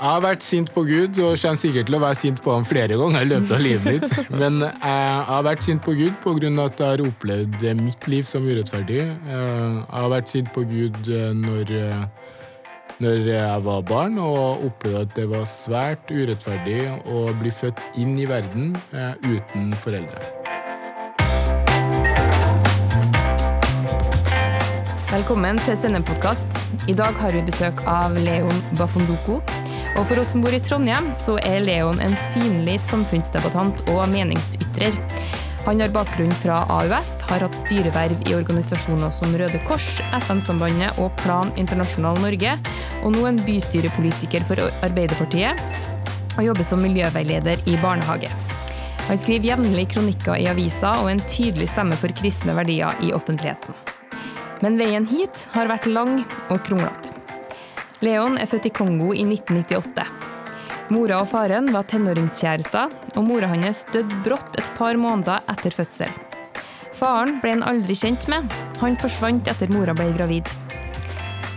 Jeg har vært sint på Gud, og kommer sikkert til å være sint på ham flere ganger i løpet av livet mitt. Men jeg har vært sint på Gud pga. at jeg har opplevd mitt liv som urettferdig. Jeg har vært sint på Gud når, når jeg var barn, og opplevde at det var svært urettferdig å bli født inn i verden uten foreldre. Velkommen til Sendepodkast. I dag har vi besøk av Leon Bafondoko. Og for oss som bor i Trondheim, så er Leon en synlig samfunnsdebattant og meningsytrer. Han har bakgrunn fra AUF, har hatt styreverv i organisasjoner som Røde Kors, FN-sambandet og Plan Internasjonal Norge, og nå en bystyrepolitiker for Arbeiderpartiet, og jobber som miljøveileder i barnehage. Han skriver jevnlig kronikker i aviser og en tydelig stemme for kristne verdier i offentligheten. Men veien hit har vært lang og kronglete. Leon er født i Kongo i 1998. Mora og faren var tenåringskjærester, og mora hans døde brått et par måneder etter fødsel. Faren ble han aldri kjent med. Han forsvant etter mora ble gravid.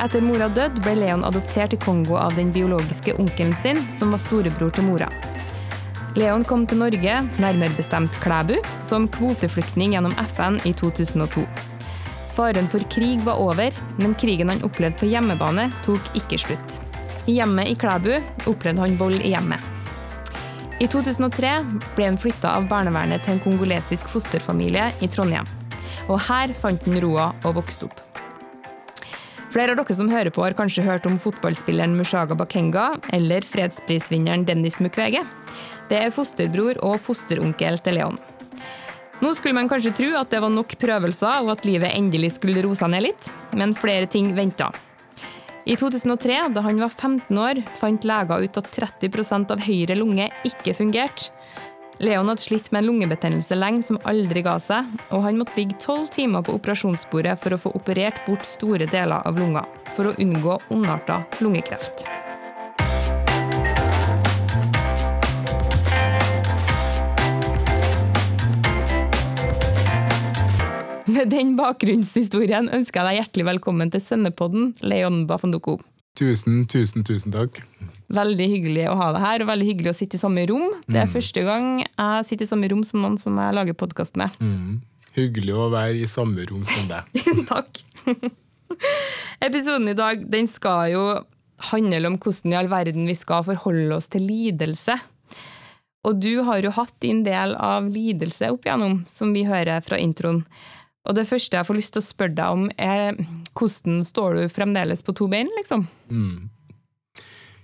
Etter mora døde, ble Leon adoptert til Kongo av den biologiske onkelen sin, som var storebror til mora. Leon kom til Norge, nærmere bestemt Klæbu, som kvoteflyktning gjennom FN i 2002. Faren for krig var over, men krigen han opplevde på hjemmebane, tok ikke slutt. I hjemmet i Klæbu opplevde han vold i hjemmet. I 2003 ble han flytta av barnevernet til en kongolesisk fosterfamilie i Trondheim. Og her fant han roa og vokste opp. Flere av dere som hører på, har kanskje hørt om fotballspilleren Mushaga Bakenga eller fredsprisvinneren Dennis Mukwege. Det er fosterbror og fosteronkel til Leon. Nå skulle man kanskje tro at det var nok prøvelser, og at livet endelig skulle roe seg ned litt, men flere ting venta. I 2003, da han var 15 år, fant leger ut at 30% av høyre lunge ikke fungerte. Leon hadde slitt med en lungebetennelse lenge som aldri ga seg, og han måtte ligge tolv timer på operasjonsbordet for å få operert bort store deler av lunga, for å unngå ondarta lungekreft. Med den bakgrunnshistorien ønsker jeg deg hjertelig velkommen til Sendepodden, Leon Bafandoko. Tusen, tusen, tusen takk. Veldig hyggelig å ha deg her, og veldig hyggelig å sitte i samme rom. Det er mm. første gang jeg sitter i samme rom som noen som jeg lager podkast med. Mm. Hyggelig å være i samme rom som deg. takk. Episoden i dag den skal jo handle om hvordan i all verden vi skal forholde oss til lidelse. Og du har jo hatt din del av lidelse opp igjennom, som vi hører fra introen. Og det første jeg får lyst til å spørre deg om, er hvordan står du fremdeles på to bein, liksom? Mm.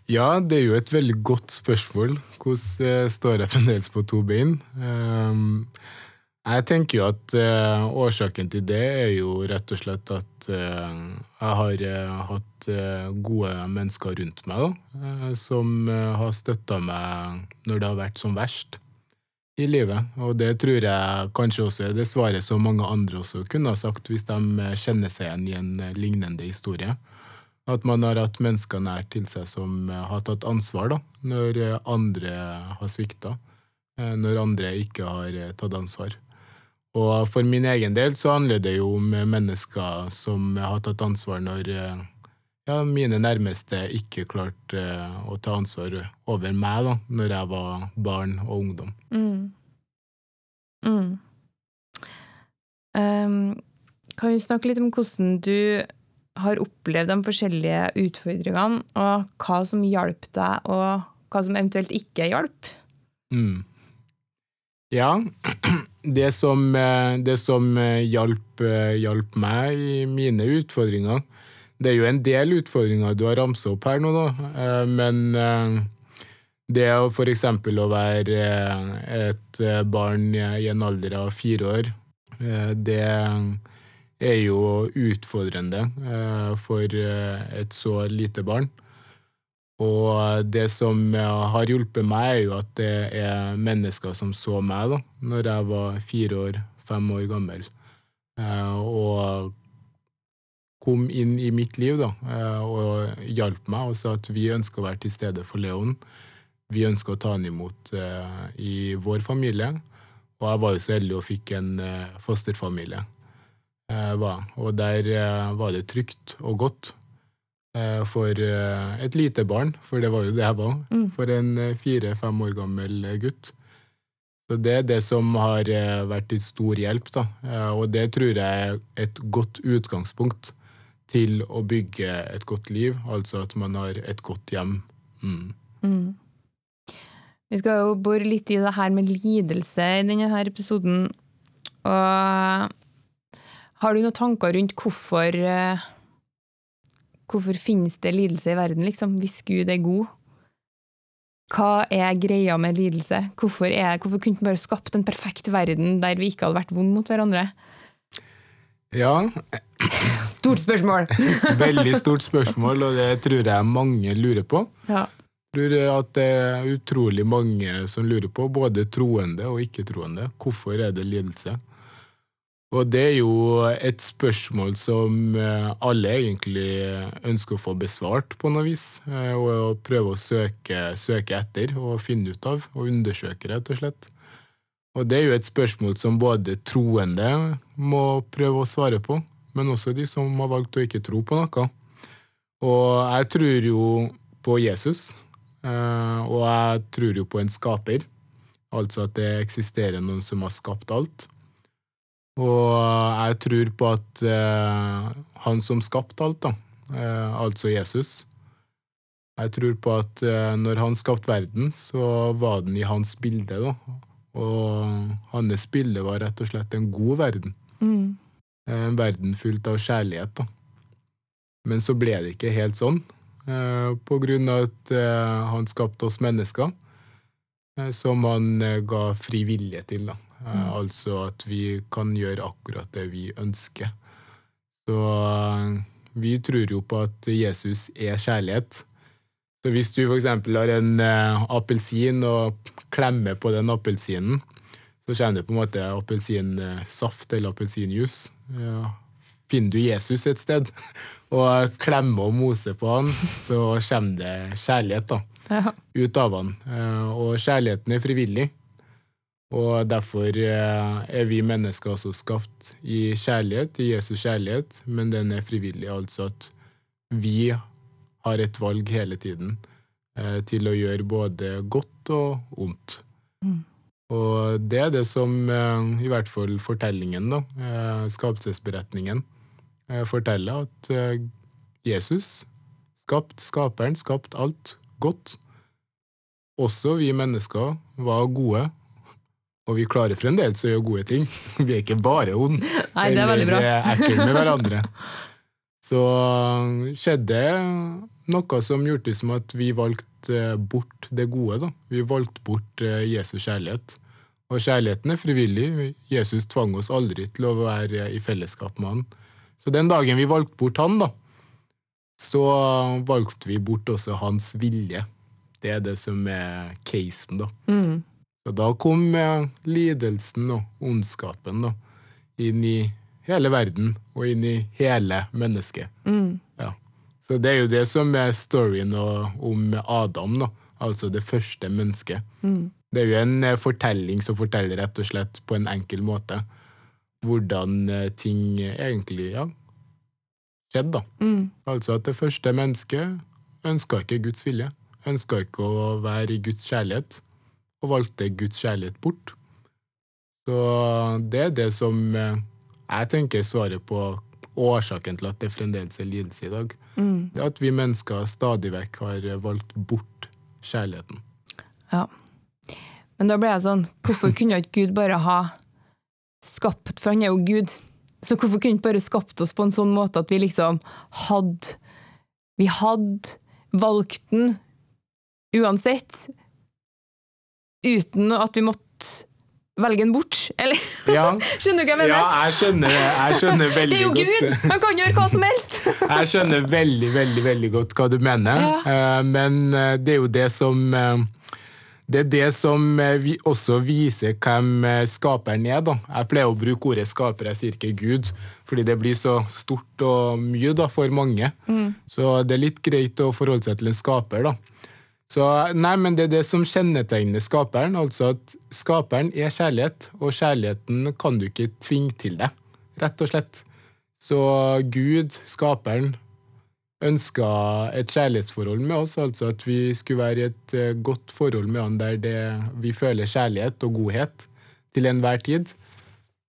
Ja, det er jo et veldig godt spørsmål. Hvordan eh, står jeg fremdeles på to bein? Um, jeg tenker jo at uh, årsaken til det er jo rett og slett at uh, jeg har hatt gode mennesker rundt meg da, som har støtta meg når det har vært som verst i livet. Og det tror jeg kanskje også er det svaret som mange andre også kunne ha sagt hvis de kjenner seg igjen i en lignende historie. At man har hatt mennesker nær til seg som har tatt ansvar da, når andre har svikta. Eh, når andre ikke har tatt ansvar. Og for min egen del så handler det jo om mennesker som har tatt ansvar når ja, mine nærmeste ikke klarte å ta ansvar over meg da når jeg var barn og ungdom. Mm. Mm. Um, kan vi snakke litt om hvordan du har opplevd de forskjellige utfordringene, og hva som hjalp deg, og hva som eventuelt ikke hjalp? Mm. Ja, det som, eh, det som eh, hjalp, eh, hjalp, meg i mine utfordringer Det er jo en del utfordringer du har ramsa opp her nå, da, men det å f.eks. å være et barn i en alder av fire år, det er jo utfordrende for et så lite barn. Og det som har hjulpet meg, er jo at det er mennesker som så meg da når jeg var fire år, fem år gammel, eh, og kom inn i mitt liv da, eh, og hjalp meg og sa at vi ønsker å være til stede for Leon. Vi ønsker å ta han imot eh, i vår familie. Og jeg var jo så heldig og fikk en fosterfamilie. Og der var det trygt og godt. eh, for eh, et lite barn, for det var jo det jeg var, Mm. for en eh, fire-fem år gammel eh, gutt. Så det er det som har eh, vært til stor hjelp, da. Eh, Og det tror jeg er et godt utgangspunkt til å bygge et godt liv, altså at man har et godt hjem. Mm. Mm. Vi skal jo bore litt i det her med lidelse i denne her episoden. Og har du noen tanker rundt hvorfor eh, Hvorfor finnes det lidelse i verden, liksom, hvis Gud er god? Hva er greia med lidelse? Hvorfor, er, hvorfor kunne han bare skapt en perfekt verden der vi ikke hadde vært vonde mot hverandre? Ja, Stort spørsmål! veldig stort spørsmål, og det tror jeg mange lurer på. ja. Jeg tror at det er utrolig mange som lurer på, både troende og ikke-troende, hvorfor er det lidelse? Og det er jo et spørsmål som eh, alle egentlig ønsker å få besvart på noe vis, eh, og prøve å søke, søke etter og finne ut av, og undersøke, rett og slett. Og det er jo et spørsmål som både troende må prøve å svare på, men også de som har valgt å ikke tro på noe. Og jeg tror jo på Jesus, eh, og jeg tror jo på en skaper. Altså at det eksisterer noen som har skapt alt. Og jeg tror på at eh, han som skapte alt, da, eh, altså Jesus Jeg tror på at eh, når han skapte verden, så var den i hans bilde. da. Og hans bilde var rett og slett en god verden. Mm. En verden fullt av kjærlighet. da. Men så ble det ikke helt sånn, eh, på grunn av at eh, han skapte oss mennesker, eh, som han eh, ga fri vilje til. da. Mm. Altså at vi kan gjøre akkurat det vi ønsker. Så eh, vi tror jo på at Jesus er kjærlighet. Så hvis du f.eks. har en eh, appelsin og klemmer på den appelsinen, så kommer det på en måte appelsinsaft eller appelsinjuice. Ja. Finner du Jesus et sted og klemmer og moser på han, så kommer det kjærlighet da, Ja. ut av han. Eh, Og kjærligheten er frivillig. Og derfor eh, er vi mennesker også skapt i kjærlighet, i Jesus kjærlighet, men den er frivillig. Altså at vi har et valg hele tiden eh, til å gjøre både godt og ondt. Mm. Og det er det som eh, i hvert fall fortellingen, da, eh, skapelsesberetningen, eh, forteller at Jesus, skapt, skaperen, skapt alt godt. Også vi mennesker var gode, og vi klarer fremdeles å gjøre gode ting. Vi er ikke bare onde Nei, det er veldig bra. eller ekle med hverandre. Så skjedde noe som gjorde det som at vi valgte bort det gode. da. Vi valgte bort eh, Jesus kjærlighet. Og kjærligheten er frivillig. Jesus tvang oss aldri til å være i fellesskap med han. Så den dagen vi valgte bort han, da, så valgte vi bort også hans vilje. Det er det som er casen, da. Mm. Og da kom eh, lidelsen og ondskapen da, inn i hele verden og inn i hele mennesket. Mm. Så det er jo det som er storyen om Adam, da. altså det første mennesket. Mm. Det er jo en eh, fortelling som forteller rett og slett på en enkel måte hvordan eh, ting egentlig ja, skjedde. da. Mm. Altså at det første mennesket ønska ikke Guds vilje. Ønska ikke å være i Guds kjærlighet, og valgte Guds kjærlighet bort. Så det er det som eh, jeg tenker er svaret på årsaken til at det fremdeles er lidelse i dag. Mm. Det at vi mennesker stadig vekk har valgt bort kjærligheten. Ja. Men da ble jeg sånn, hvorfor kunne ikke Gud bare ha skapt, for han er jo Gud, så hvorfor kunne han bare skapt oss på en sånn måte at vi liksom hadde Vi hadde valgt den uansett, uten at vi måtte velge den bort? Eller, Ja, skjønner du hva jeg mener? ja jeg, skjønner, jeg skjønner veldig godt. det er jo godt Gud! Han kan gjøre hva som helst! Jeg skjønner veldig, veldig veldig godt hva du mener, Ja. Eh, men eh, det er jo det som eh, det er det som vi også viser hvem skaperen er. da. Jeg pleier å bruke ordet skaper, jeg sier ikke Gud, fordi det blir så stort og mye da, for mange. Så det er litt greit å forholde seg til en skaper. da. Så nei, men Det er det som kjennetegner skaperen. altså at Skaperen er kjærlighet, og kjærligheten kan du ikke tvinge til deg. Rett og slett. Så Gud, skaperen, ønska et kjærlighetsforhold med oss, altså at vi skulle være i et eh, godt forhold med han der det, vi føler kjærlighet og godhet til enhver tid.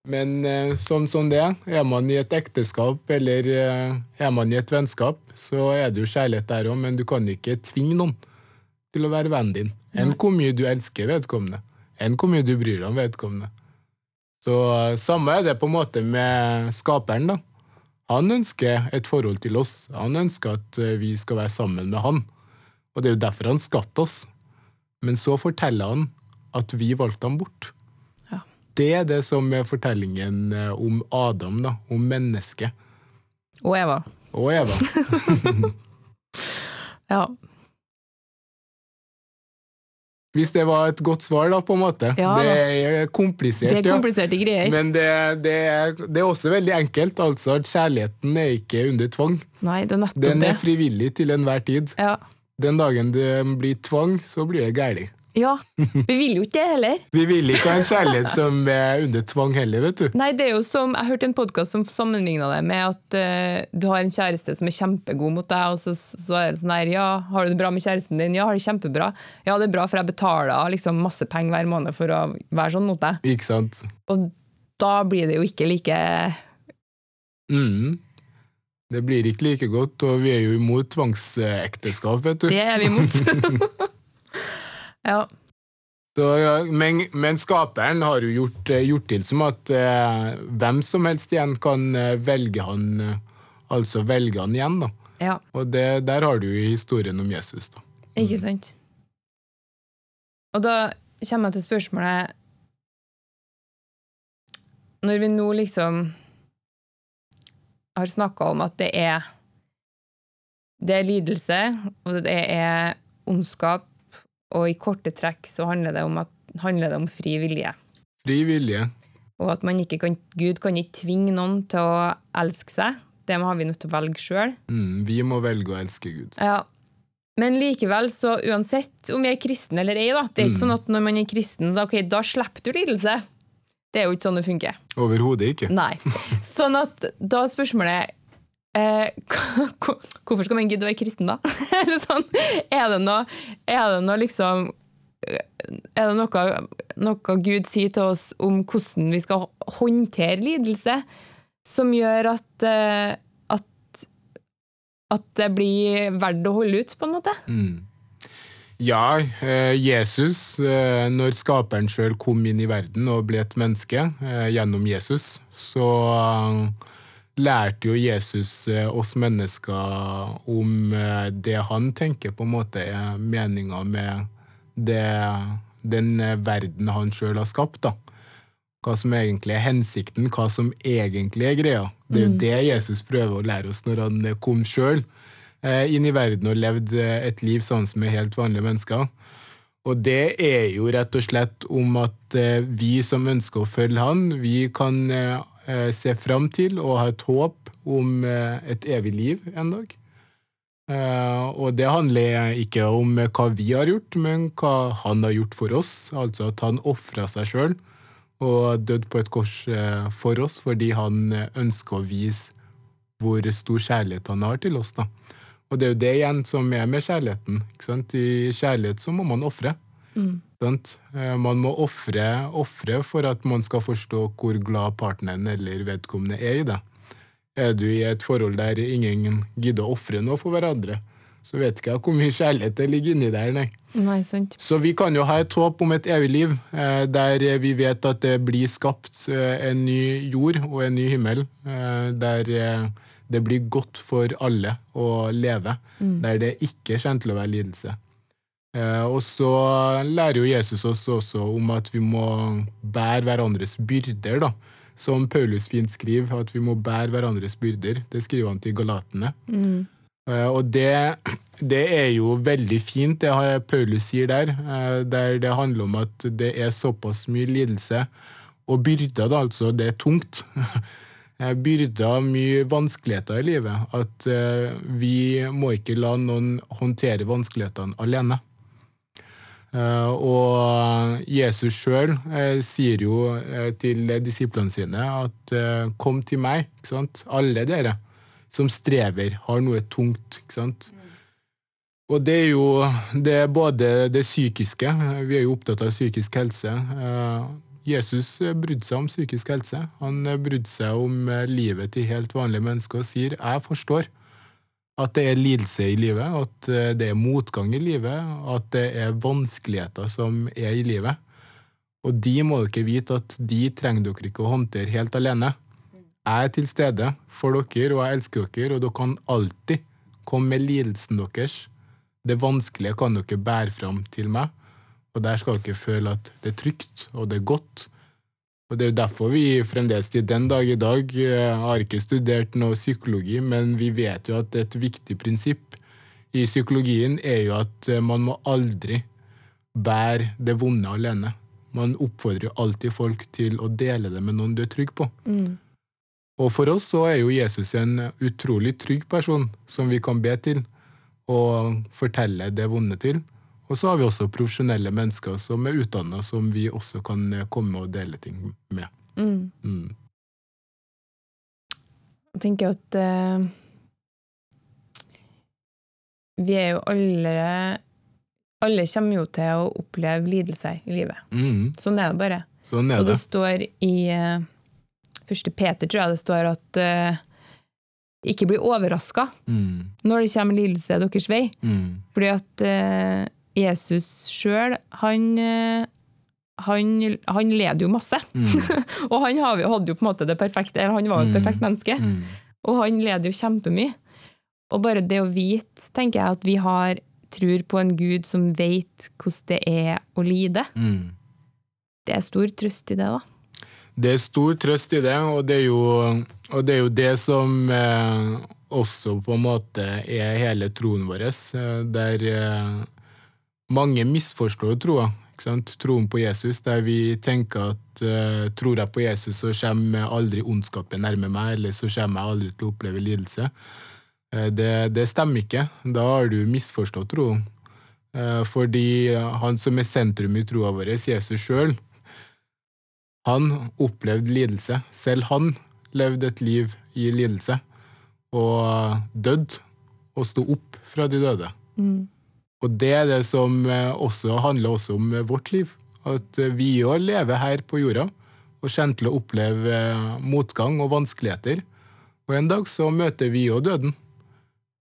Men eh, sånn som det er, er man i et ekteskap eller eh, er man i et vennskap, så er det jo kjærlighet der òg, men du kan ikke tvinge noen til å være vennen din. Enn hvor mye du elsker vedkommende. Enn hvor mye du bryr deg om vedkommende. Så eh, samme er det på en måte med skaperen, da. Han ønsker et forhold til oss. Han ønsker at eh, vi skal være sammen med han. Og det er jo derfor han skapte oss. Men så forteller han at vi valgte ham bort. Ja. Det er det som er fortellingen eh, om Adam, da, om mennesket. Og Eva. Og Eva. Ja. Hvis det var et godt svar, da, på en måte. Ja, det er komplisert, Det er ja. kompliserte greier. Men det, det, er, det er også veldig enkelt. altså at Kjærligheten er ikke under tvang. Nei, det er nettopp Den er frivillig til enhver tid. Ja. Den dagen det blir tvang, så blir det galt. Ja. Vi vil jo ikke det heller. Vi vil ikke ha en kjærlighet som er under tvang heller, vet du. Nei, det er jo som, Jeg hørte en podkast som sammenligna det med at uh, du har en kjæreste som er kjempegod mot deg, og så, så er det sånn her Ja, har du det bra med kjæresten din? Ja, har det kjempebra. Ja, det er bra, for jeg betaler liksom masse penger hver måned for å være sånn mot deg. Ikke sant? Og da blir det jo ikke like Mm. Det blir ikke like godt, og vi er jo imot tvangsekteskap, vet du. Det er vi imot. ja. Så, men, men skaperen har jo gjort, eh, gjort til som at eh, hvem som helst igjen kan eh, velge han eh, Altså velge han igjen, da. ja. Og det, der har du jo historien om Jesus, da. Ikke sant? Og da kommer jeg til spørsmålet Når vi nå liksom har snakka om at det er det er lidelse, og det er ondskap, og i korte trekk så handler det om, at, handler det om fri vilje. Fri vilje. Og at man ikke kan, Gud kan ikke tvinge noen til å elske seg. Det har vi nødt til å velge sjøl. Mm, vi må velge å elske Gud. Ja. Men likevel, så uansett om vi er kristne eller ei, da, det er ikke sånn at når man er kristen, da, okay, da slipper du lidelse. Det er jo ikke sånn det funker. Overhodet ikke. Nei. Sånn at da er spørsmålet eh, Hvorfor skal man gidde å være kristen, da? Sånn, er det noe, er det noe liksom Er det noe, noe Gud sier til oss om hvordan vi skal håndtere lidelse, som gjør at, eh, at, at det blir verdt å holde ut, på en måte? Mm. Ja, eh, Jesus, eh, når skaperen sjøl kom inn i verden og ble et menneske gjennom Jesus, så lærte jo Jesus eh, oss mennesker om eh, det han tenker på en måte er meninga med det, den eh, verden han sjøl har skapt. da. Hva som egentlig er hensikten, hva som egentlig er greia. Det er jo det Jesus prøver å lære oss når han kom sjøl inn i verden og levde et liv sånn som er helt vanlige mennesker. Og det er jo rett og slett om at vi som ønsker å følge han, vi kan eh, eh, se fram til og ha et håp om eh, et evig liv en dag. Eh, og det handler ikke om hva vi har gjort, men hva han har gjort for oss. Altså at han ofra seg sjøl og døde på et kors for oss fordi han ønsker å vise hvor stor kjærlighet han har til oss. da. Og det er jo det igjen som er med kjærligheten. I kjærlighet så må man ofre. sant? Eh, Man må ofre ofre for at man skal forstå hvor glad partneren eller vedkommende er i det. Er du i et forhold der ingen gidder å ofre noe for hverandre, så vet ikke jeg hvor mye kjærlighet det ligger inni der. nei. Nei, sant. Så vi kan jo ha et håp om et evig liv, eh, der vi vet at det blir skapt eh, en ny jord og en ny himmel, der det blir godt for alle å leve, der det ikke kommer til å være lidelse. Eh, og så lærer jo Jesus oss også om at vi må bære hverandres byrder, da. Som Paulus fint skriver, at vi må bære hverandres byrder. Det skriver han til galatene. Mm. Og det, det er jo veldig fint, det har Paulus sier der. eh, Der det handler om at det er såpass mye lidelse. Og byrder, da, altså. Det er tungt. Eh, Byrder, mye vanskeligheter i livet. At eh, vi må ikke la noen håndtere vanskelighetene alene. Eh, Og Jesus sjøl sier jo eh, til disiplene sine at eh, 'kom til meg', alle dere som strever, har noe tungt. ikke sant? Og det er jo det er både det psykiske Vi er jo opptatt av psykisk helse. Eh, Jesus brydde seg om psykisk helse. Han brydde seg om eh, livet til helt vanlige mennesker og sier 'jeg forstår' at det er lidelse i livet, at eh, det er motgang i livet, at det er vanskeligheter som er i livet. Og de må dere vite at de trenger dere ikke å håndtere helt alene. Jeg er til stede for dere, og jeg elsker dere, og dere kan alltid komme med lidelsen deres det vanskelige kan dere bære fram til meg, og der skal dere føle at det er trygt, og det er godt. Og Det er jo derfor vi fremdeles til den dag i dag eh, har ikke studert noe psykologi, men vi vet jo at et viktig prinsipp i psykologien er jo at eh, man må aldri bære det vonde alene. Man oppfordrer jo alltid folk til å dele det med noen du er trygg på. Mm. Og for oss så er jo Jesus en utrolig trygg person som vi kan be til og fortelle det vonde til. Og så har vi også profesjonelle mennesker som er utdanna, som vi også kan eh, komme og dele ting med. Mm. Mm. Jeg tenker at uh, vi er jo alle Alle kommer jo til å oppleve lidelser i livet. Mm. Sånn er det bare. Sånn er og det, det står i uh, første Peter, tror jeg det står at uh, ikke bli overraska mm. når det kommer lidelse deres vei. Mm. Fordi at Jesus sjøl, han, eh, han, han leder jo masse. Mm. og han hadde jo på en måte det perfekte, eller han var jo et mm. perfekt menneske. Mm. Og han leder jo kjempemye. Og bare det å vite, tenker jeg, at vi har tror på en gud som vet hvordan det er å lide, mm. det er stor trøst i det, da det er stor trøst i det, og det er jo, det, er jo det, som eh, også på en måte er hele troen vår, eh, der eh, mange misforstår troa. Troen på Jesus, der vi tenker at uh, tror jeg på Jesus, så kommer aldri ondskapen nærme meg, eller så kommer jeg aldri til å oppleve lidelse. Uh, det, det, stemmer ikke. Da har du misforstått troen. Uh, fordi han som er sentrum i troa vår, Jesus sjøl, han opplevde lidelse. Selv han levde et liv i lidelse og døde og sto opp fra de døde. Mm. Og det er det som eh, også handler også om vårt liv. At vi òg lever her på jorda og kommer til å oppleve eh, motgang og vanskeligheter. Og en dag så møter vi òg døden.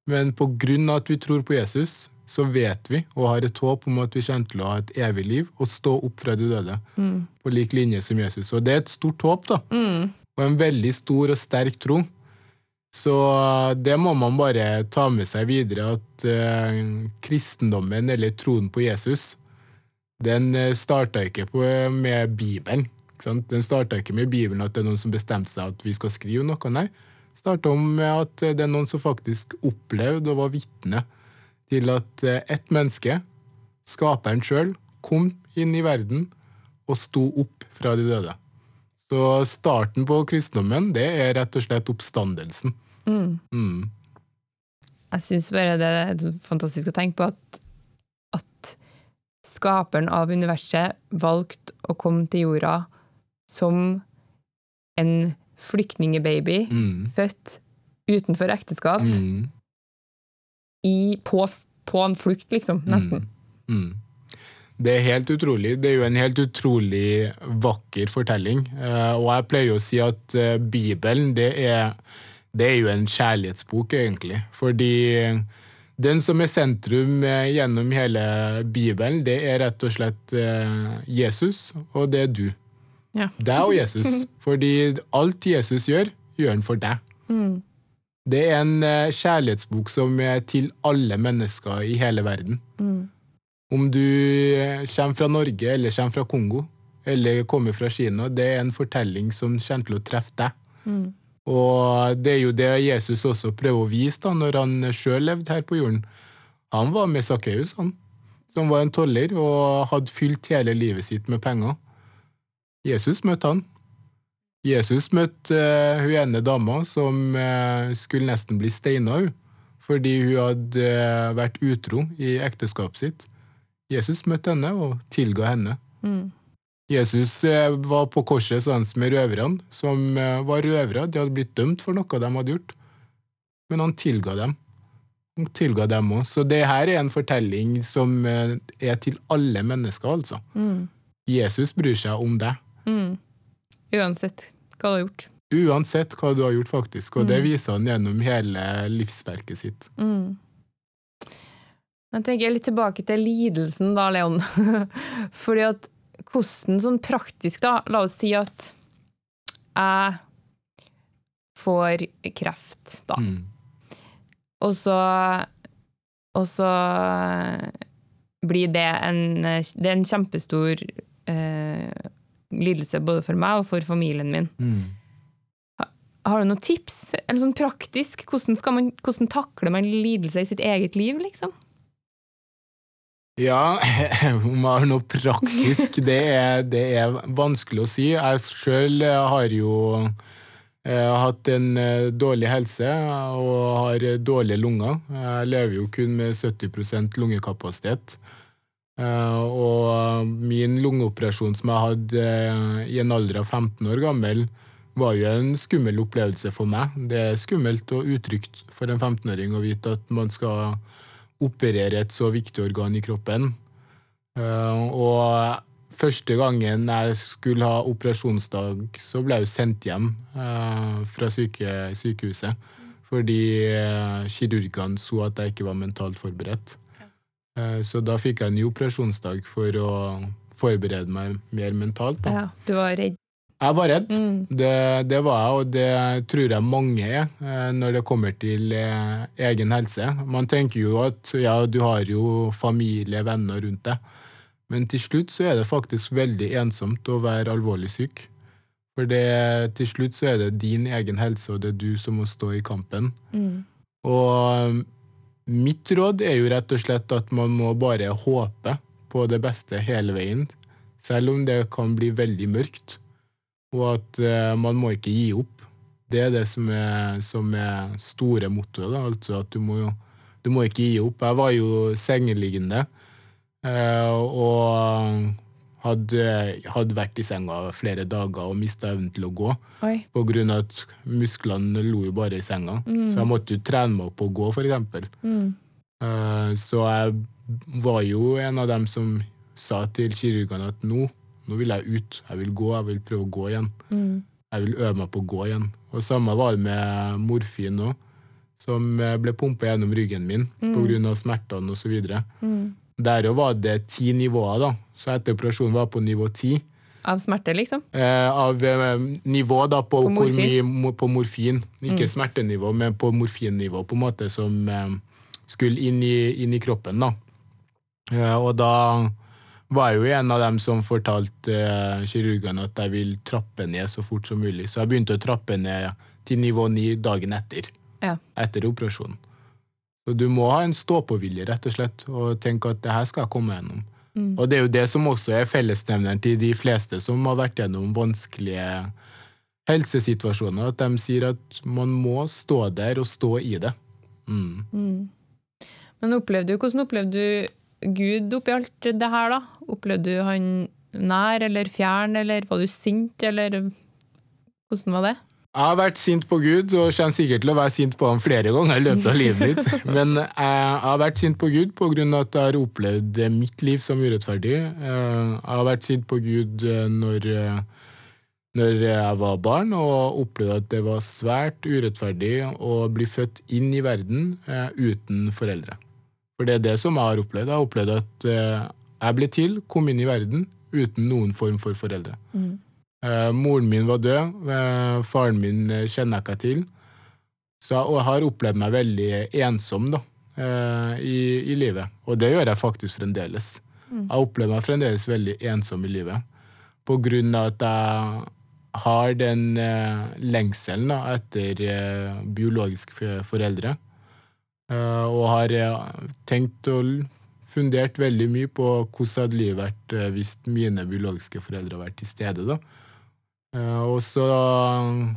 Men på grunn av at vi tror på Jesus, så vet vi og har et håp om at vi kommer til å ha et evig liv og stå opp fra de døde. Mm. På lik linje som Jesus. Og det er et stort håp, da. Mm. Og en veldig stor og sterk tro. Så det må man bare ta med seg videre, at eh, kristendommen, eller troen på Jesus, den uh, starta ikke på, med Bibelen. Den starta ikke med Bibelen at det er noen som bestemte seg at vi skal skrive noe. Nei. Starta med at det er noen som faktisk opplevde og var vitne til at eh, ett menneske, skaperen sjøl, kom inn i verden og sto opp fra de døde. Så starten på kristendommen, det er rett og slett oppstandelsen. Mm. Mm. Jeg syns bare det er fantastisk å tenke på at, at skaperen av universet valgte å komme til jorda som en flyktningebaby, mm. født utenfor ekteskap. Mm i, på, på, en flukt, liksom. Nesten. Mm. Det er helt utrolig. Det er jo en helt utrolig vakker fortelling. Uh, og jeg pleier å si at uh, Bibelen, det er, det er, jo en kjærlighetsbok, egentlig. Fordi den som er sentrum uh, gjennom hele Bibelen, det er rett og slett Jesus, og det er du. Ja. Deg og Jesus. Fordi alt Jesus gjør, gjør han for deg. Mm. Det er en eh, kjærlighetsbok som er til alle mennesker i hele verden. Mm. Om du eh, kommer fra Norge eller kommer fra Kongo eller kommer fra Kina, det er en fortelling som kommer til å treffe deg. Mm. Og det er jo det Jesus også prøver å vise da, når han sjøl levde her på jorden. Han var med Sakkeus, han, som var en toller og hadde fylt hele livet sitt med penger. Jesus møtte han, Jesus møtte uh, hun ene dama som uh, skulle nesten bli steina fordi hun hadde uh, vært utro i ekteskapet sitt. Jesus møtte henne og tilga henne. Mm. Jesus var på korset sammen med røverne, som var røvere. De hadde blitt dømt for noe de hadde gjort. men han tilga dem. Han tilga dem òg. Så det her er en fortelling som eh, er til alle mennesker, altså. Jesus bryr seg om deg. Uansett hva du har gjort. Uansett hva du har gjort, faktisk. Og det viser han gjennom hele livsverket sitt. Jeg tenker litt tilbake til lidelsen da, Leon. Fordi at hvordan sånn praktisk, da, la oss si at jeg får kreft, da. Mm. Og så Og så blir det en Det er en kjempestor eh, lidelse både for meg og for familien min. Mm. Har du noen tips? Eller sånn praktisk? Hvordan, skal man, hvordan takler man lidelse i sitt eget liv, liksom? Ja, om jeg har noe praktisk, det er, det er vanskelig å si. Jeg sjøl har jo eh, hatt en eh, dårlig helse og har dårlige lunger. Jeg lever jo kun med 70 lungekapasitet. Eh, og min lungeoperasjon som jeg hadde i en alder av 15 år gammel, var jo en skummel opplevelse for meg. Det er skummelt og utrygt for en 15-åring å vite at man skal operere et så viktig organ i kroppen. Eh, og første gangen jeg skulle ha operasjonsdag, så ble jeg jo sendt hjem eh, fra syke, sykehuset. Fordi eh, kirurgene så at jeg ikke var mentalt forberedt. Så da fikk jeg en ny operasjonsdag for å forberede meg mer mentalt. Da. Ja, du var redd. Jeg var redd. Mm. Det, det var jeg, og det tror jeg mange er eh, når det kommer til eh, egen helse. Man tenker jo at ja, du har jo familie, venner rundt deg. Men til slutt så er det faktisk veldig ensomt å være alvorlig syk. For det, til slutt så er det din egen helse, og det er du som må stå i kampen. Mm. Og mitt råd er jo rett og slett at man må bare håpe på det beste hele veien. Selv om det kan bli veldig mørkt. Og at eh, man må ikke gi opp. Det er det som er, som er store mottoet. Altså at du må, jo- du må ikke gi opp. Jeg var jo sengeliggende eh, og hadde, hadde vært i senga flere dager og mista evnen til å gå. Oi. På grunn av at musklene lå jo bare i senga. Så jeg måtte jo trene meg opp å gå, eksempel. Mm. Eh, Så jeg var jo en av dem som sa til kirurgene at nå, nå vil jeg ut. Jeg vil gå, jeg vil prøve å gå igjen. Mm. Jeg vil øve meg på å gå igjen. Og samme var det med morfin òg, som eh, ble pumpa gjennom ryggen min på grunn av smertene osv. Mm. Der òg var det ti nivåer, da. Så etter operasjonen var jeg på nivå ti. Av smerte, liksom? Eh, av eh, nivå da på, På morfin? mye på morfin. Ikke smertenivå, men på morfinnivå, på en måte som eh, skulle inn i, inn i kroppen. da. Eh, og da var jo en av dem som fortalte eh, kirurgene at jeg vil trappe ned så fort som mulig. Så jeg begynte å trappe ned til nivå 9 dagen etter, Ja. etter operasjonen. Så du må ha en stå-på-vilje, rett og slett, og tenke at det her skal jeg komme gjennom. Og det er jo det som også er fellesnevneren til de fleste som har vært gjennom vanskelige helsesituasjoner, at de sier at man må stå der og stå i det. Mm. Men opplevde du, hvordan opplevde du Gud oppi alt det her, da? Opplevde du han nær eller fjern, eller var du sint, eller hvordan var det? Jeg har vært sint på Gud, og kommer sikkert til å være sint på ham flere ganger i løpet av livet mitt. Men jeg har vært sint på Gud pga. at jeg har opplevd mitt liv som urettferdig. Eh, Jeg har vært sint på Gud eh, når, eh, når jeg var barn, og opplevde at det var svært urettferdig å bli født inn i verden uten foreldre. For det er det som jeg har opplevd. Jeg har opplevd at eh, jeg ble til, kom inn i verden uten noen form for foreldre. Eh, moren min var død, eh, faren min kjenner jeg ikke til. Så jeg jeg har opplevd meg veldig ensom da, eh, i, i livet. Og det gjør jeg faktisk fremdeles. Jeg opplever meg fremdeles veldig ensom i livet. På grunn av at jeg har den lengselen da, etter biologiske foreldre. Eh, og har eh, tenkt og fundert veldig mye på hvordan hadde livet vært eh, hvis mine biologiske foreldre hadde vært til stede. da. Og så,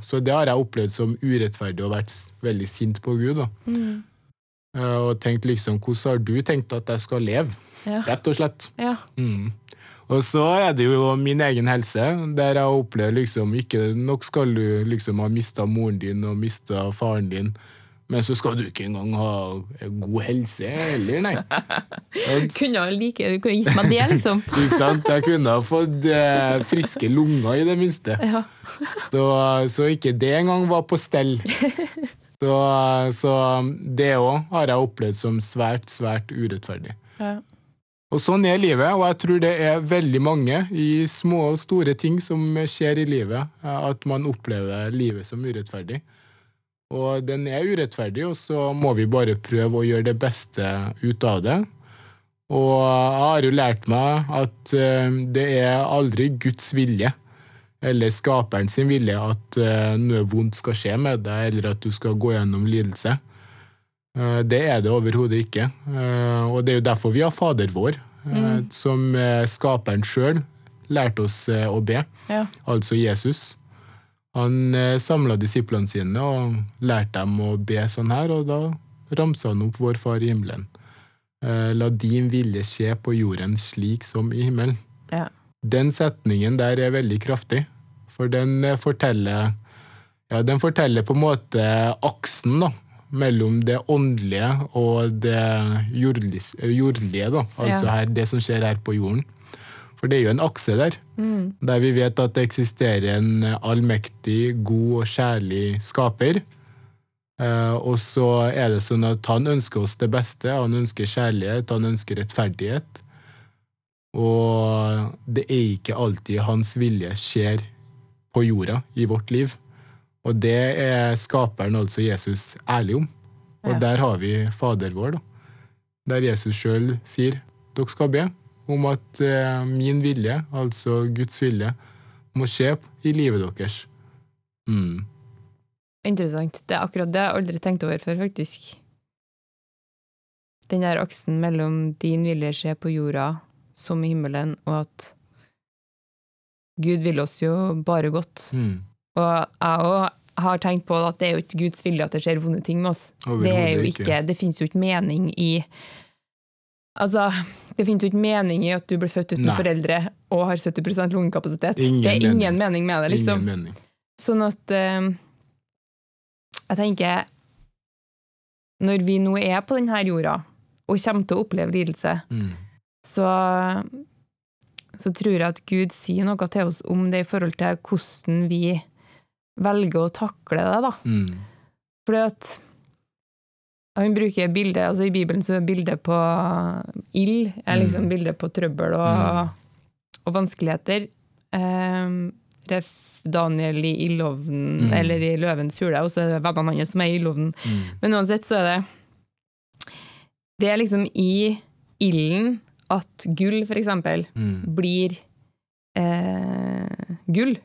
så det har jeg opplevd som urettferdig og vært veldig sint på Gud. da. Eh, og tenkt liksom, hvordan har du tenkt at jeg skal leve? Ja. Rett og slett. Ja. Mm. Og så er det jo min egen helse, der jeg opplever liksom ikke nok skal du liksom ha mista moren din og mista faren din Men så skal du ikke engang ha god helse heller, nei. Kunne like, du kunne gitt meg det, liksom. Ikke sant? Jeg kunne ha fått eh, friske lunger, i det minste. Ja. Så, så ikke det engang var på stell. Så, så det òg har jeg opplevd som svært, svært urettferdig. Ja. Og sånn er livet, og jeg tror det er veldig mange i små og store ting som skjer i livet, at man opplever livet som urettferdig. Og den er urettferdig, og så må vi bare prøve å gjøre det beste ut av det. Og jeg har jo lært meg at eh, det er aldri Guds vilje eller skaperen sin vilje at eh, noe vondt skal skje med deg, eller at du skal gå gjennom lidelse. Eh, det er det overhodet ikke. Og det er jo derfor vi har Fader vår, mm. som skaperen sjøl lærte oss å be, Ja. altså Jesus. Han eh, samla disiplene sine og lærte dem å be sånn her, og da ramsa han opp Vår Far i himmelen. Eh, La din vilje skje på jorden slik som i himmelen. Ja. Den setningen der er veldig kraftig, for den eh, forteller ja, den forteller på en måte aksen da, mellom det åndelige og det eh, jordlige, da. altså Ja. her, det som skjer her på jorden. For det er jo en akse der, der vi vet at det eksisterer en allmektig, god og kjærlig skaper. Eh, og så er det sånn at han ønsker oss det beste, han ønsker kjærlighet, han ønsker rettferdighet. Og det er ikke alltid hans vilje skjer på jorda i vårt liv. Og det er skaperen, altså Jesus, ærlig om. Og Ja. der har vi Fader vår, da. Der Jesus sjøl sier dere skal be om at eh, min vilje, altså Guds vilje, må skje i livet deres. Mm. Interessant. Det er akkurat det jeg aldri tenkt over før, faktisk. Den der aksen mellom din vilje skjer på jorda som i himmelen, og at Gud vil oss jo bare godt. Mm. Og jeg òg har tenkt på at det er jo ikke Guds vilje at det skjer vonde ting med oss. Det er jo ikke. ikke, det finnes jo ikke mening i Altså, det finnes jo ikke mening i at du blir født uten Nei. foreldre og har 70 lungekapasitet. Ingen det er ingen mening. mening med det, liksom. Ingen mening. Sånn at uh, Jeg tenker Når vi nå er på denne jorda og kommer til å oppleve lidelse, Mm. så, så tror jeg at Gud sier noe til oss om det i forhold til hvordan vi velger å takle det. da. Mm. Fordi at han bruker bildet, altså I Bibelen så er bildet på ild er liksom Mm. bildet på trøbbel og, og vanskeligheter. Um, ref Daniel i ildovnen, Mm. eller i løvens hule, og så er det vennene hans som er i ildovnen. Mm. Men uansett så er det Det er liksom i ilden at gull, for eksempel, Mm. blir eh, gull.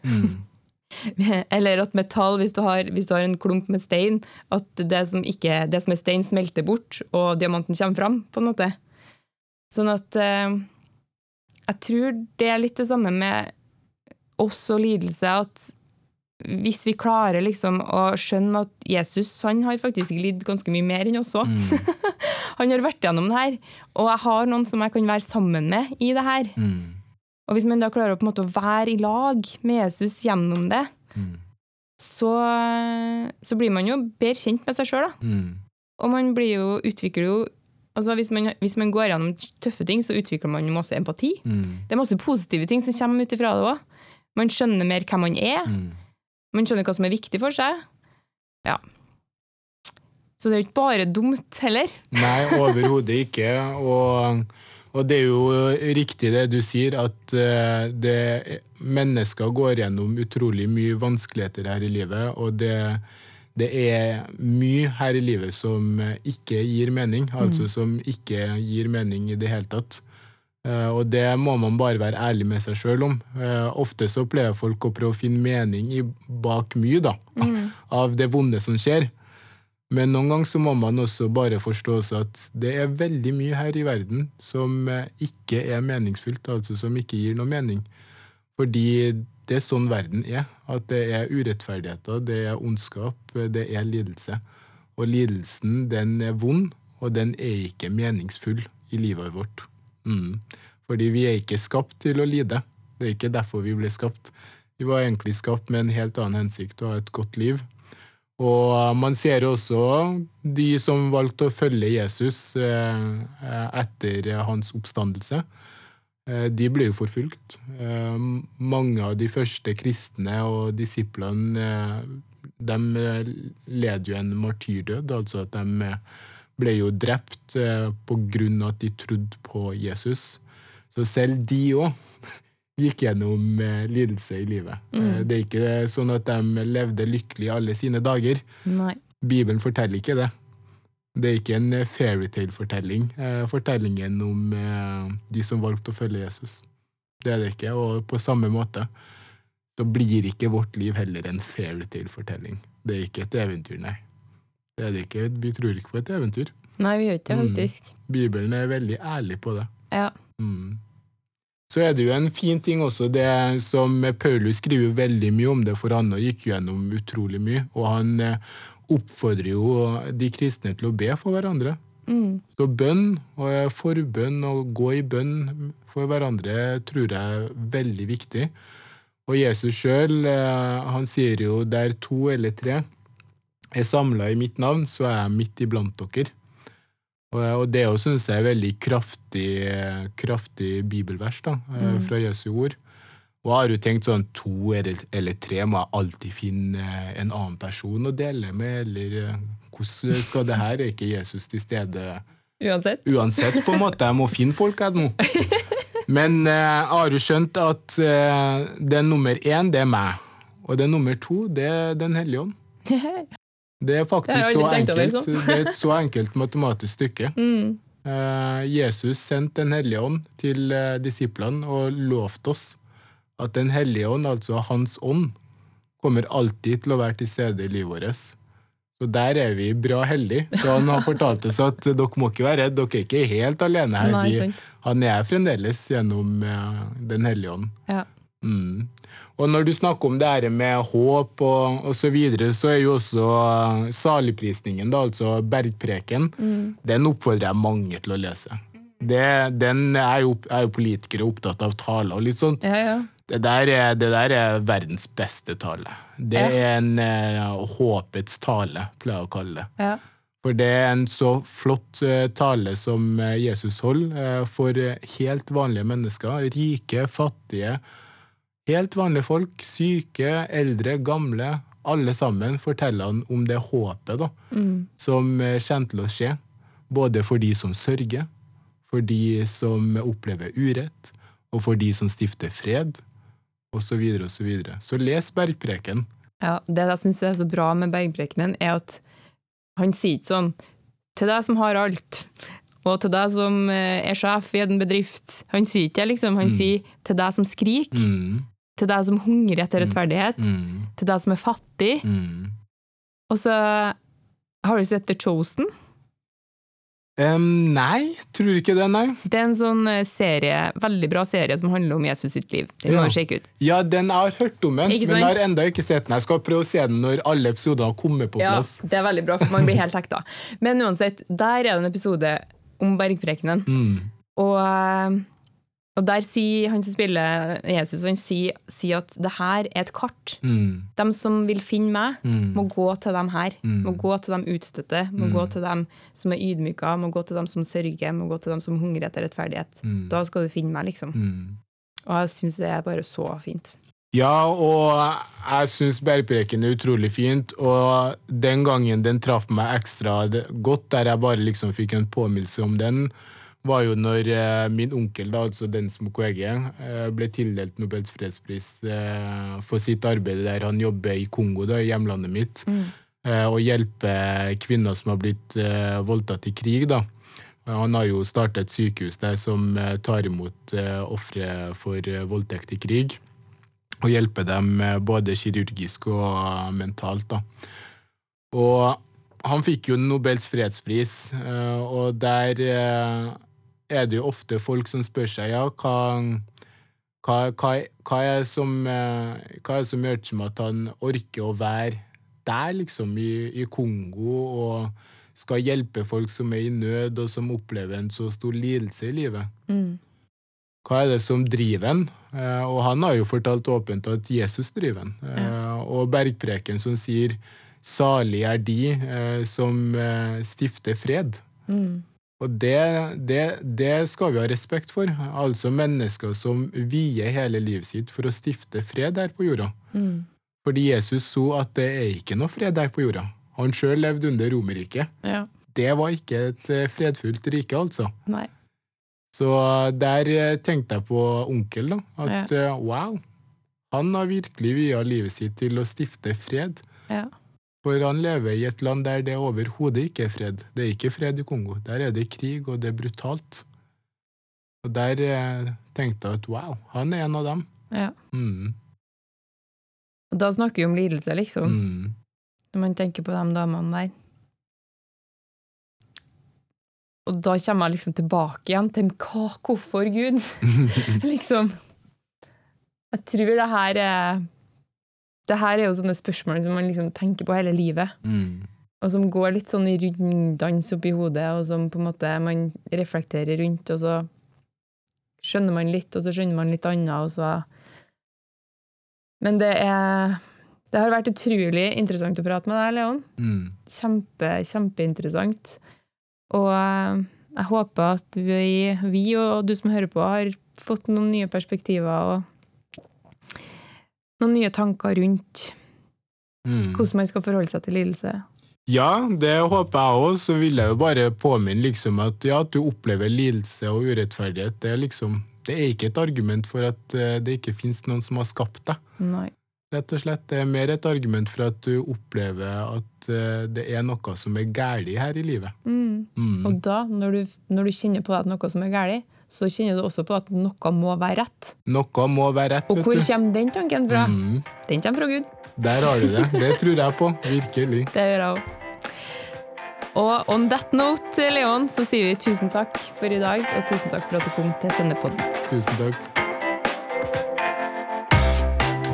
Eller at metall, hvis du, har, hvis du har en klump med stein, at det som, ikke, det som er stein, smelter bort, og diamanten kommer fram, på en måte. Sånn at eh, Jeg tror det er litt det samme med oss og lidelse, at hvis vi klarer liksom å skjønne at Jesus han har faktisk lidd ganske mye mer enn oss òg. Mm. Han har vært gjennom det her, og jeg har noen som jeg kan være sammen med i det her. Mm. Og hvis man da klarer å på en måte å være i lag med Jesus gjennom det, Mm. så, så blir man jo bedre kjent med seg sjøl. Mm. Og man blir jo, utvikler jo altså hvis man, hvis man går gjennom tøffe ting, så utvikler man jo masse empati. Mm. Det er masse positive ting som kommer ut ifra det òg. Man skjønner mer hvem man er. Mm. Man skjønner hva som er viktig for seg. Ja. Så det er jo ikke bare dumt heller. Nei, overhodet ikke. Og, og det er jo riktig det du sier, at eh, det, mennesker går gjennom utrolig mye vanskeligheter her i livet. Og det, det er mye her i livet som ikke gir mening, altså som ikke gir mening i det hele tatt. Eh, og det må man bare være ærlig med seg sjøl om. Eh, ofte så pleier folk å prøve å finne mening i, bak mye da, av det vonde som skjer. Men noen ganger så må man også bare forstå at det er veldig mye her i verden som eh, ikke er meningsfylt, altså som ikke gir noe mening. Fordi det er sånn verden er. At det er urettferdigheter, det er ondskap, det er lidelse. Og lidelsen, den er vond, og den er ikke meningsfull i livet vårt. Mm. Fordi vi er ikke skapt til å lide. Det er ikke derfor vi ble skapt. Vi var egentlig skapt med en helt annen hensikt, å ha et godt liv. Og man ser også de som valgte å følge Jesus eh, etter hans oppstandelse. Eh, de ble jo forfulgt. Eh, mange av de første kristne og disiplene de led jo en martyrdød, altså at de ble jo drept på grunn av at de trodde på Jesus. Så selv de òg gikk gjennom eh, lidelse i livet. Mm. Eh, det er ikke sånn at de levde lykkelig alle sine dager. Nei. Bibelen forteller ikke det. Det er ikke en eh, fairytale-fortelling. Fortellingen om de som valgte å følge Jesus. Det er det ikke. Og på samme måte så blir ikke vårt liv heller en fairytale-fortelling. Det er ikke et eventyr, nei. Det er det ikke. Vi tror ikke på et eventyr. Nei, vi gjør ikke det, mm. faktisk. Mm. Bibelen er veldig ærlig på det. Ja. Mm. Så er det jo en fin ting også, det som Paulus skriver veldig mye om det, for han gikk gjennom utrolig mye. Og han eh, oppfordrer jo de kristne til å be for hverandre. Mm. Så bønn og forbønn og gå i bønn for hverandre tror jeg er veldig viktig. Og Jesus sjøl, eh, han sier jo der to eller tre er samla i mitt navn, så er jeg midt iblant dere. Og det òg syns jeg er veldig kraftig, kraftig bibelvers da, eh, mm. fra Jesu ord. Og har jo tenkt sånn to eller, tre må jeg alltid finne en annen person å dele med, eller eh, hvordan skal det her? Er ikke Jesus til stede uansett? Uansett, på en måte. Jeg må finne folk her nå. Men eh, jeg har jo skjønt at den nummer én, det er meg. Og den nummer to, det er Den hellige ånd. Det er faktisk det så enkelt. liksom. det er et så enkelt matematisk stykke. Mm. Uh, Jesus sendte Den hellige ånd til uh, disiplene og lovte oss at Den hellige ånd, altså Hans ånd, kommer alltid til å være til stede i livet vårt. Så der er vi bra heldige. Så han har fortalt oss at dere må ikke være redde, dere er ikke helt alene her. Nei, han er fremdeles gjennom uh, Den hellige ånd. Ja. Mm. Og når du snakker om det her med håp og, osv., så videre, så er jo også uh, saligprisningen, da, altså bergpreken, mm. den oppfordrer jeg mange til å lese. Det, den er jo, er jo, politikere opptatt av taler og litt sånt. Ja, ja. Det, der er, det, der er, verdens beste tale. Det ja. er en uh, håpets tale, pleier jeg å kalle det. Ja. For det er en så flott uh, tale som Jesus holder for helt vanlige mennesker. Rike, fattige, Helt vanlige folk, syke, eldre, gamle, alle sammen forteller han om det håpet da, mm. som eh, kommer til å skje. Både for de som sørger, for de som opplever urett, og for de som stifter fred, osv. Så, videre, og så, videre. så les Bergpreken. Ja, Det jeg syns er så bra med Bergprekenen, er at han sier ikke sånn til deg som har alt, og til deg som eh, er sjef i en bedrift. Han sier ikke det, liksom. Han mm. sier til deg som skriker. Mm til deg som hungrer etter mm. rettferdighet, mm. til deg som er fattig. Mm. Og så har du sett The Chosen? Um, nei, tror ikke det, nei. Det er en sånn eh, serie, veldig bra serie som handler om Jesus sitt liv. Den må du sjekke ut. Ja, den har hørt om den, men jeg har enda ikke sett den. Jeg skal prøve å se den når alle episoder har kommet på plass. Ja, det er veldig bra, for man blir helt hekta. Men uansett, der er det en episode om bergprekenen. Mm. Og eh, og der sier han som spiller Jesus, han sier, sier at det her er et kart. Mm. De som vil finne meg, mm. må gå til dem her. Mm. Må gå til dem utstøtte, må mm. gå til dem som er ydmyka, må gå til dem som sørger, må gå til dem som hungrer etter rettferdighet. Mm. Da skal du finne meg, liksom. Mm. Og jeg syns det er bare så fint. Ja, og jeg syns bergpreken er utrolig fint. Og den gangen den traff meg ekstra godt, der jeg bare liksom fikk en påminnelse om den, var jo når eh, min onkel, da, altså Dens Mukwege, eh, ble tildelt Nobels fredspris eh, for sitt arbeid der han jobber i Kongo, da, i hjemlandet mitt, mm. eh, og hjelper kvinner som har blitt voldtatt i krig. da. Han har jo starta et sykehus der som tar imot ofre for voldtekt i krig. Og hjelper dem både kirurgisk og mentalt. da. Og han fikk jo Nobels fredspris, og der er det jo ofte folk som spør seg ja, hva, hva, hva, hva er det som, eh, som gjør som at han orker å være der, liksom, i, i, Kongo, og skal hjelpe folk som er i nød, og som opplever en så stor lidelse i livet? Mm. Hva er det som driver en? Eh, og han har jo fortalt åpent at Jesus driver en. Ja. Eh, og Bergpreken som sier salig er de som stifter fred. Mm. Og det, det, det skal vi ha respekt for. Altså mennesker som vier hele livet sitt for å stifte fred her på jorda. Mm. Fordi Jesus så at det er ikke noe fred der på jorda. Han sjøl levde under Romerriket. Ja. Det var ikke et eh, fredfullt rike, altså. Nei. Så der eh, tenkte jeg på onkel, da. At ja. wow, han har virkelig via livet sitt til å stifte fred. Ja. For han lever i et land der det overhodet ikke er fred. Det er ikke fred i Kongo. Der er det krig, og det er brutalt. Og der eh, tenkte jeg at wow, han er en av dem. ja. Mm. Da snakker vi om lidelse, liksom. Mm. Når man tenker på de damene der. Og da kommer jeg liksom tilbake igjen til hva, hvorfor Gud? liksom. Jeg tror det her er Det her er jo sånne spørsmål som man liksom tenker på hele livet. Mm. Og som går litt sånn i runddans oppi hodet, og som på en måte man reflekterer rundt, og så skjønner man litt, og så skjønner man litt annet, og så Men det er Det har vært utrolig interessant å prate med deg, Leon. Mm. Kjempe, kjempeinteressant. Og eh, jeg håper at vi, vi og du som hører på, har fått noen nye perspektiver og noen nye tanker rundt Mm. hvordan man skal forholde seg til lidelse. Ja, det håper jeg òg. Så vil jeg jo bare påminne liksom at ja, at du opplever lidelse og urettferdighet, det er liksom det er ikke et argument for at eh, det ikke finnes noen som har skapt deg. Nei. Rett og slett, Det er mer et argument for at du opplever at eh, det er noe som er galt her i livet. Mm. Mm. Og da, når du, når du kjenner på at noe som er galt, så kjenner du også på at noe må være rett. Noe må være rett, Og hvor du. kommer den tanken fra? Mm. Den kommer fra Gud. Der har du det. Det tror jeg på. Virkelig. Det gjør jeg òg. Og on that note, Leon, så sier vi tusen takk for i dag, og tusen takk for at du kom til Sendepodden. Tusen takk.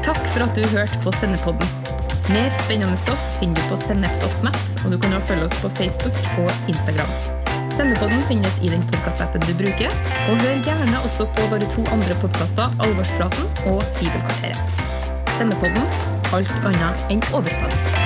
Takk for at du hørte på Sendepodden. Mer spennende stoff finner du på sennep.net, og du kan også følge oss på Facebook og Instagram. Sendepodden finnes i den podkastappen du bruker, og hør gjerne også på våre to andre podkaster, Alvorspraten og Bibelkvarteret. Sendepodden alt annet enn overfladisk.